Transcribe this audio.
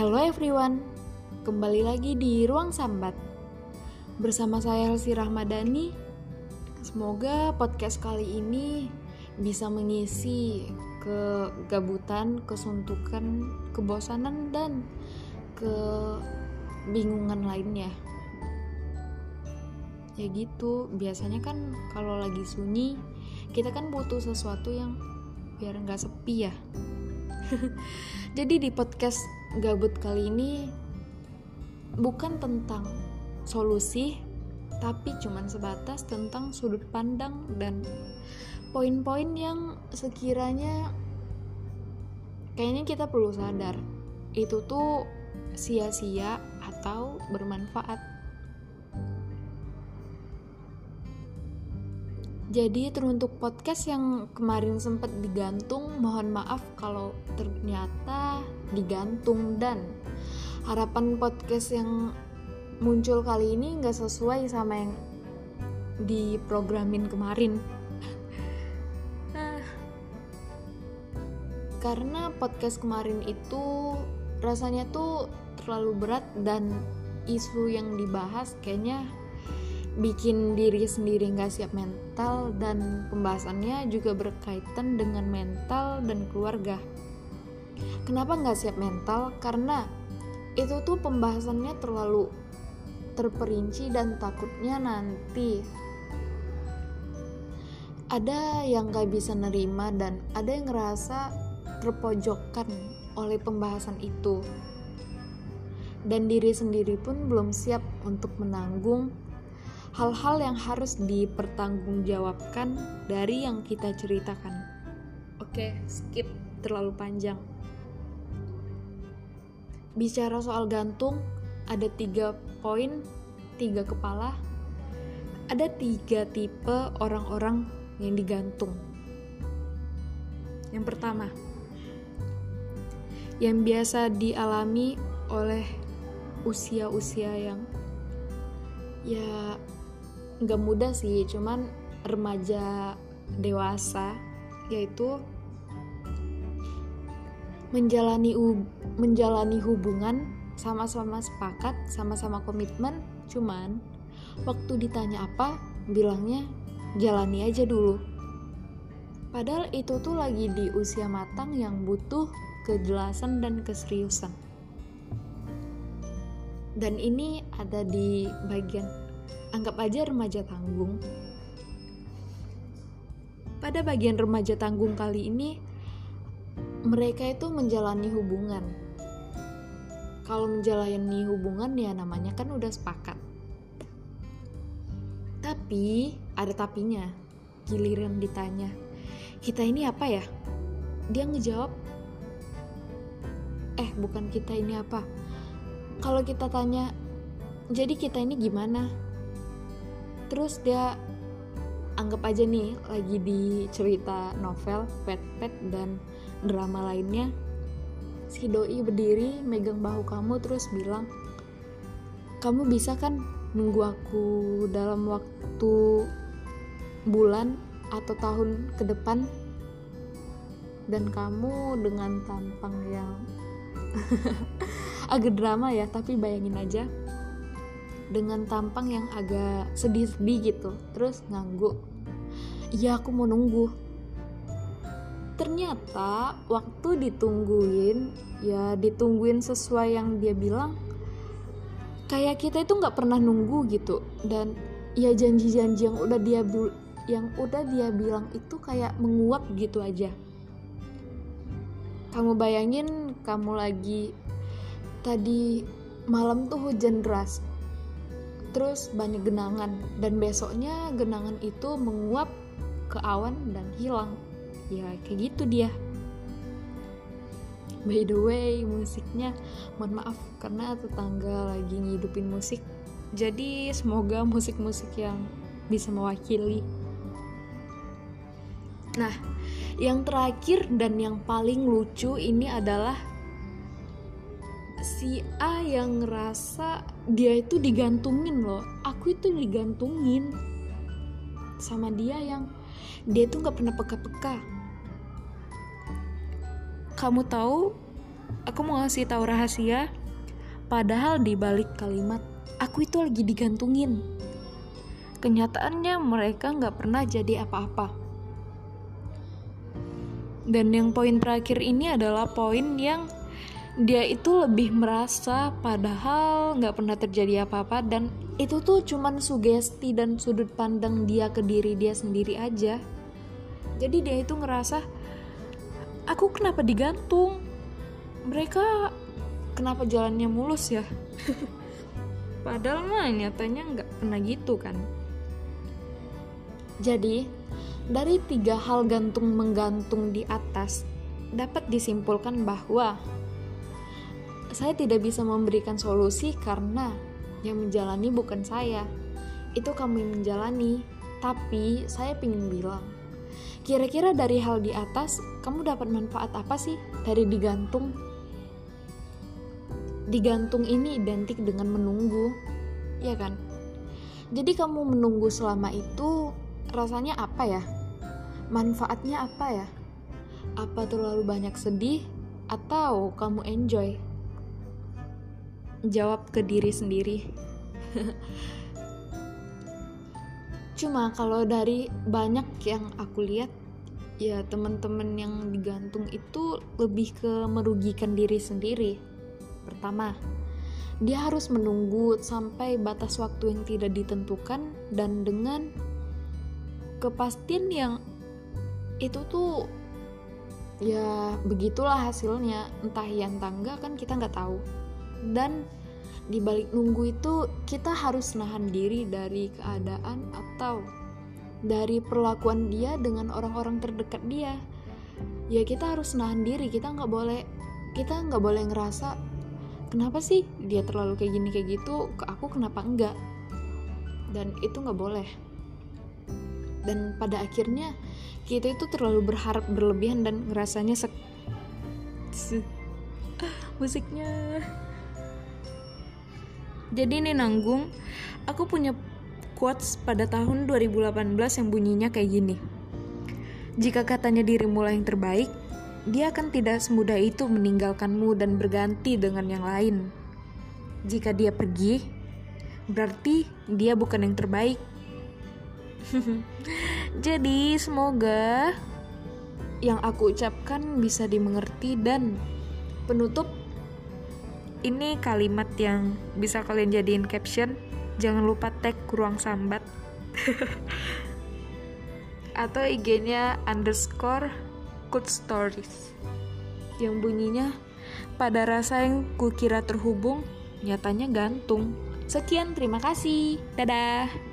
Hello everyone, kembali lagi di Ruang Sambat. Bersama saya Elsi Rahmadani Semoga podcast kali ini bisa mengisi kegabutan, kesuntukan, kebosanan, dan kebingungan lainnya. Ya gitu, biasanya kan kalau lagi sunyi kita kan butuh sesuatu yang biar nggak sepi ya jadi di podcast gabut kali ini bukan tentang solusi tapi cuman sebatas tentang sudut pandang dan poin-poin yang sekiranya kayaknya kita perlu sadar. Itu tuh sia-sia atau bermanfaat Jadi teruntuk podcast yang kemarin sempat digantung, mohon maaf kalau ternyata digantung dan harapan podcast yang muncul kali ini nggak sesuai sama yang diprogramin kemarin. nah, karena podcast kemarin itu rasanya tuh terlalu berat dan isu yang dibahas kayaknya bikin diri sendiri nggak siap mental dan pembahasannya juga berkaitan dengan mental dan keluarga. Kenapa nggak siap mental? Karena itu tuh pembahasannya terlalu terperinci dan takutnya nanti ada yang nggak bisa nerima dan ada yang ngerasa terpojokkan oleh pembahasan itu dan diri sendiri pun belum siap untuk menanggung hal-hal yang harus dipertanggungjawabkan dari yang kita ceritakan. Oke, skip terlalu panjang. Bicara soal gantung, ada tiga poin, tiga kepala, ada tiga tipe orang-orang yang digantung. Yang pertama, yang biasa dialami oleh usia-usia yang ya nggak mudah sih cuman remaja dewasa yaitu menjalani menjalani hubungan sama-sama sepakat sama-sama komitmen cuman waktu ditanya apa bilangnya jalani aja dulu. Padahal itu tuh lagi di usia matang yang butuh kejelasan dan keseriusan. Dan ini ada di bagian anggap aja remaja tanggung. Pada bagian remaja tanggung kali ini, mereka itu menjalani hubungan. Kalau menjalani hubungan ya namanya kan udah sepakat. Tapi ada tapinya. Giliran ditanya, "Kita ini apa ya?" Dia ngejawab, "Eh, bukan kita ini apa." Kalau kita tanya, "Jadi kita ini gimana?" Terus dia anggap aja nih lagi di cerita novel pet pet dan drama lainnya si doi berdiri megang bahu kamu terus bilang kamu bisa kan nunggu aku dalam waktu bulan atau tahun ke depan? Dan kamu dengan tampang yang agak drama ya tapi bayangin aja dengan tampang yang agak sedih-sedih gitu. Terus ngangguk. Iya aku mau nunggu. Ternyata waktu ditungguin ya ditungguin sesuai yang dia bilang kayak kita itu nggak pernah nunggu gitu. Dan ya janji-janji yang udah dia yang udah dia bilang itu kayak menguap gitu aja. Kamu bayangin kamu lagi tadi malam tuh hujan deras terus banyak genangan. Dan besoknya genangan itu menguap ke awan dan hilang. Ya kayak gitu dia. By the way musiknya mohon maaf karena tetangga lagi ngidupin musik. Jadi semoga musik-musik yang bisa mewakili. Nah yang terakhir dan yang paling lucu ini adalah si A yang ngerasa dia itu digantungin loh aku itu digantungin sama dia yang dia tuh nggak pernah peka-peka kamu tahu aku mau ngasih tahu rahasia. Padahal di balik kalimat, aku itu lagi digantungin. Kenyataannya mereka nggak pernah jadi apa-apa. Dan yang poin terakhir ini adalah poin yang dia itu lebih merasa padahal nggak pernah terjadi apa-apa dan itu tuh cuman sugesti dan sudut pandang dia ke diri dia sendiri aja. Jadi dia itu ngerasa aku kenapa digantung? Mereka kenapa jalannya mulus ya? Padahal mah nyatanya nggak pernah gitu kan. Jadi dari tiga hal gantung menggantung di atas dapat disimpulkan bahwa saya tidak bisa memberikan solusi karena yang menjalani bukan saya. Itu yang menjalani. Tapi saya ingin bilang, kira-kira dari hal di atas, kamu dapat manfaat apa sih dari digantung? Digantung ini identik dengan menunggu, ya kan? Jadi kamu menunggu selama itu rasanya apa ya? Manfaatnya apa ya? Apa terlalu banyak sedih atau kamu enjoy? Jawab ke diri sendiri. Cuma kalau dari banyak yang aku lihat, ya teman-teman yang digantung itu lebih ke merugikan diri sendiri. Pertama, dia harus menunggu sampai batas waktu yang tidak ditentukan dan dengan kepastian yang itu tuh ya begitulah hasilnya entah yang tangga kan kita nggak tahu dan di balik nunggu itu kita harus nahan diri dari keadaan atau dari perlakuan dia dengan orang-orang terdekat dia. Ya kita harus nahan diri. Kita nggak boleh kita nggak boleh ngerasa kenapa sih dia terlalu kayak gini kayak gitu? Ke aku kenapa enggak? Dan itu nggak boleh. Dan pada akhirnya kita itu terlalu berharap berlebihan dan ngerasanya sek musiknya jadi ini nanggung, aku punya quotes pada tahun 2018 yang bunyinya kayak gini. Jika katanya dirimu yang terbaik, dia akan tidak semudah itu meninggalkanmu dan berganti dengan yang lain. Jika dia pergi, berarti dia bukan yang terbaik. Jadi, semoga yang aku ucapkan bisa dimengerti dan penutup ini kalimat yang bisa kalian jadiin caption. Jangan lupa tag ruang sambat. Atau IG-nya underscore good stories. Yang bunyinya pada rasa yang kukira terhubung nyatanya gantung. Sekian terima kasih. Dadah